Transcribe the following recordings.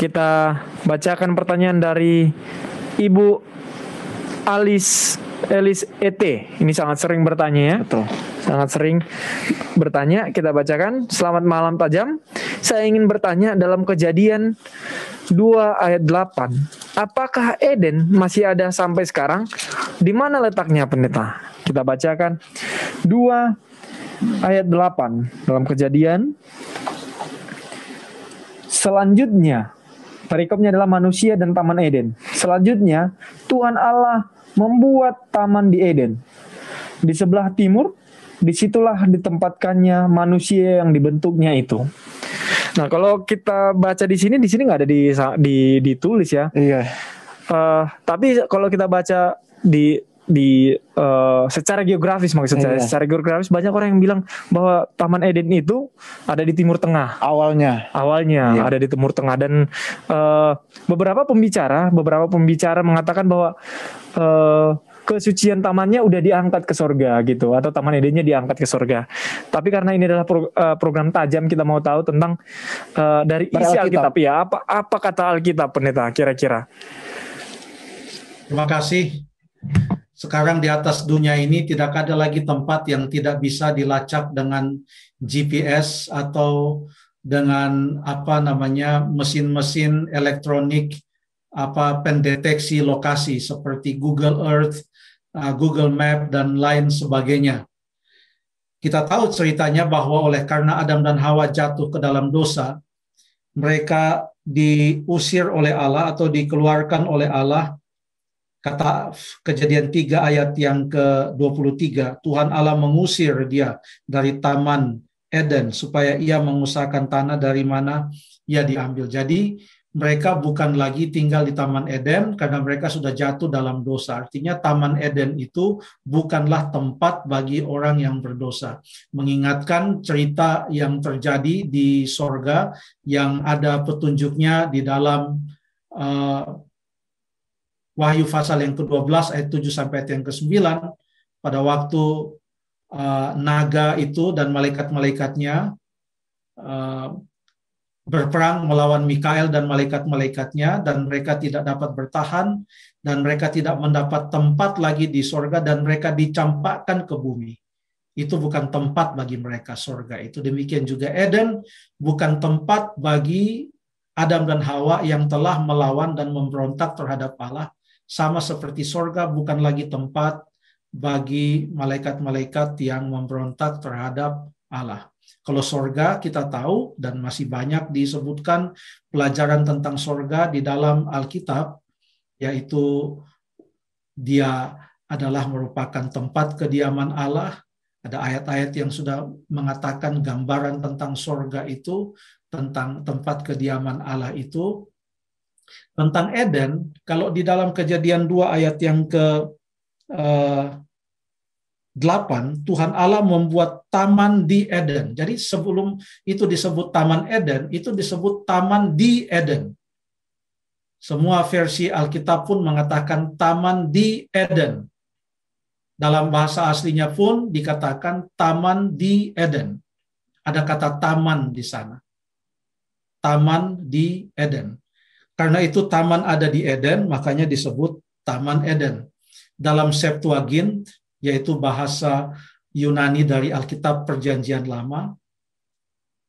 kita bacakan pertanyaan dari Ibu Alis Elis ET. Ini sangat sering bertanya ya. Betul. Sangat sering bertanya. Kita bacakan. Selamat malam tajam. Saya ingin bertanya dalam kejadian 2 ayat 8. Apakah Eden masih ada sampai sekarang? Di mana letaknya pendeta? Kita bacakan. 2 ayat 8 dalam kejadian. Selanjutnya, perikopnya adalah manusia dan taman Eden. Selanjutnya, Tuhan Allah membuat taman di Eden. Di sebelah timur, di situlah ditempatkannya manusia yang dibentuknya itu. Nah, kalau kita baca di sini, di sini nggak ada di, di ditulis ya. Iya. Uh, tapi kalau kita baca di di uh, secara geografis maksudnya, Iya. secara geografis banyak orang yang bilang bahwa Taman Eden itu ada di Timur Tengah Awalnya. awalnya Iya. ada di Timur Tengah dan eh, beberapa pembicara beberapa pembicara mengatakan bahwa eh, kesucian tamannya udah diangkat ke sorga gitu atau taman Edennya diangkat ke sorga tapi karena ini adalah pro- eh, program tajam kita mau tahu tentang eh, dari isi Beralkitab. Alkitab ya apa apa kata Alkitab pendeta kira-kira Terima kasih. Sekarang di atas dunia ini tidak ada lagi tempat yang tidak bisa dilacak dengan GPS atau dengan apa namanya mesin-mesin elektronik apa pendeteksi lokasi seperti Google Earth, uh, Google Map dan lain sebagainya. Kita tahu ceritanya bahwa oleh karena Adam dan Hawa jatuh ke dalam dosa, mereka diusir oleh Allah atau dikeluarkan oleh Allah kata kejadian 3 ayat yang ke-23 Tuhan Allah mengusir dia dari taman Eden supaya ia mengusahakan tanah dari mana ia diambil. Jadi mereka bukan lagi tinggal di Taman Eden karena mereka sudah jatuh dalam dosa. Artinya Taman Eden itu bukanlah tempat bagi orang yang berdosa. Mengingatkan cerita yang terjadi di sorga yang ada petunjuknya di dalam uh, Wahyu pasal yang ke-12 ayat 7 sampai ayat yang ke-9 pada waktu uh, naga itu dan malaikat-malaikatnya uh, berperang melawan Mikael dan malaikat-malaikatnya dan mereka tidak dapat bertahan dan mereka tidak mendapat tempat lagi di sorga dan mereka dicampakkan ke bumi. Itu bukan tempat bagi mereka sorga itu. Demikian juga Eden bukan tempat bagi Adam dan Hawa yang telah melawan dan memberontak terhadap Allah sama seperti sorga bukan lagi tempat bagi malaikat-malaikat yang memberontak terhadap Allah. Kalau sorga kita tahu dan masih banyak disebutkan pelajaran tentang sorga di dalam Alkitab, yaitu dia adalah merupakan tempat kediaman Allah. Ada ayat-ayat yang sudah mengatakan gambaran tentang sorga itu, tentang tempat kediaman Allah itu, tentang Eden, kalau di dalam kejadian 2 ayat yang ke eh, 8, Tuhan Allah membuat taman di Eden. Jadi sebelum itu disebut taman Eden, itu disebut taman di Eden. Semua versi Alkitab pun mengatakan taman di Eden. Dalam bahasa aslinya pun dikatakan taman di Eden. Ada kata taman di sana. Taman di Eden. Karena itu taman ada di Eden, makanya disebut Taman Eden. Dalam Septuagint, yaitu bahasa Yunani dari Alkitab Perjanjian Lama,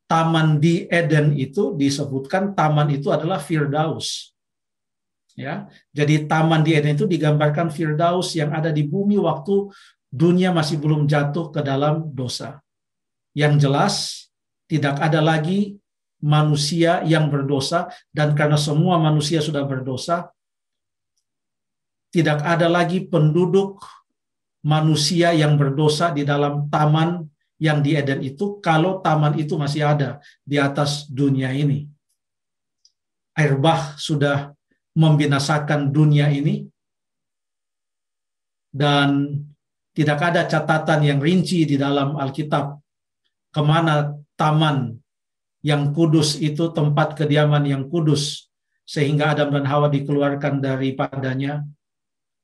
taman di Eden itu disebutkan taman itu adalah Firdaus. Ya, jadi taman di Eden itu digambarkan Firdaus yang ada di bumi waktu dunia masih belum jatuh ke dalam dosa. Yang jelas tidak ada lagi manusia yang berdosa dan karena semua manusia sudah berdosa tidak ada lagi penduduk manusia yang berdosa di dalam taman yang di Eden itu kalau taman itu masih ada di atas dunia ini. Air bah sudah membinasakan dunia ini dan tidak ada catatan yang rinci di dalam Alkitab ke mana taman yang kudus itu tempat kediaman yang kudus sehingga Adam dan Hawa dikeluarkan daripadanya.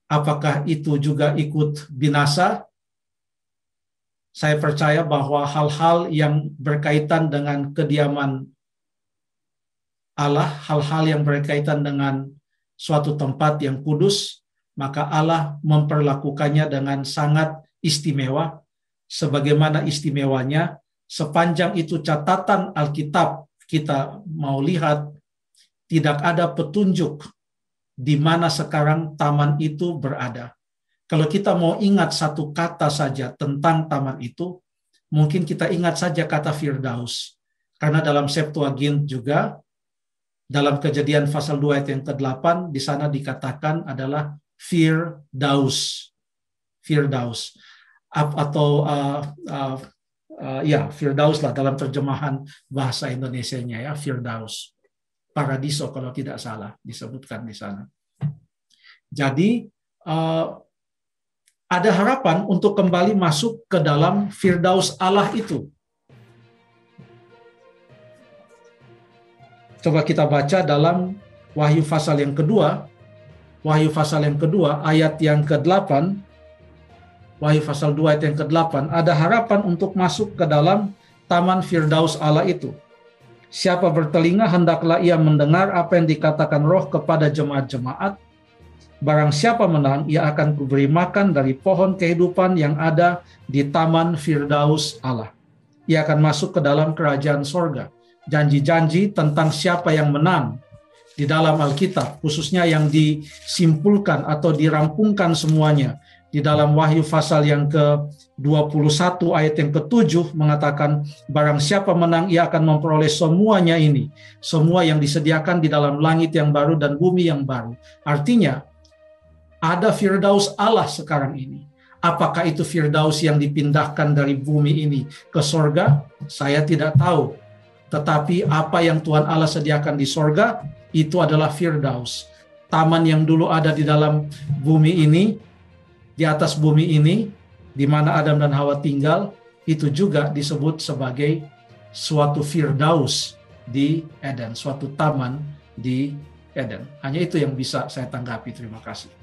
Apakah itu juga ikut binasa? Saya percaya bahwa hal-hal yang berkaitan dengan kediaman Allah hal-hal yang berkaitan dengan suatu tempat yang kudus, maka Allah memperlakukannya dengan sangat istimewa, sebagaimana istimewanya sepanjang itu catatan Alkitab kita mau lihat, tidak ada petunjuk di mana sekarang taman itu berada. Kalau kita mau ingat satu kata saja tentang taman itu, mungkin kita ingat saja kata Firdaus. Karena dalam Septuagint juga dalam kejadian pasal 2 ayat yang ke-8 di sana dikatakan adalah Firdaus. Firdaus. Atau uh, uh, uh, ya Firdaus lah dalam terjemahan bahasa Indonesia-nya ya Firdaus. Paradiso kalau tidak salah disebutkan di sana. Jadi uh, ada harapan untuk kembali masuk ke dalam Firdaus Allah itu. Coba kita baca dalam Wahyu pasal yang kedua, Wahyu pasal yang kedua, ayat yang ke-8, Wahyu pasal 2 ayat yang ke-8, ada harapan untuk masuk ke dalam taman Firdaus Allah itu. Siapa bertelinga hendaklah ia mendengar apa yang dikatakan roh kepada jemaat-jemaat. Barang siapa menang, ia akan kuberi makan dari pohon kehidupan yang ada di taman Firdaus Allah. Ia akan masuk ke dalam kerajaan sorga janji-janji tentang siapa yang menang di dalam Alkitab, khususnya yang disimpulkan atau dirampungkan semuanya di dalam Wahyu pasal yang ke-21 ayat yang ke-7 mengatakan barang siapa menang ia akan memperoleh semuanya ini, semua yang disediakan di dalam langit yang baru dan bumi yang baru. Artinya ada firdaus Allah sekarang ini. Apakah itu firdaus yang dipindahkan dari bumi ini ke sorga? Saya tidak tahu tetapi apa yang Tuhan Allah sediakan di sorga itu adalah Firdaus. Taman yang dulu ada di dalam bumi ini, di atas bumi ini, di mana Adam dan Hawa tinggal, itu juga disebut sebagai suatu Firdaus di Eden, suatu taman di Eden. Hanya itu yang bisa saya tanggapi. Terima kasih.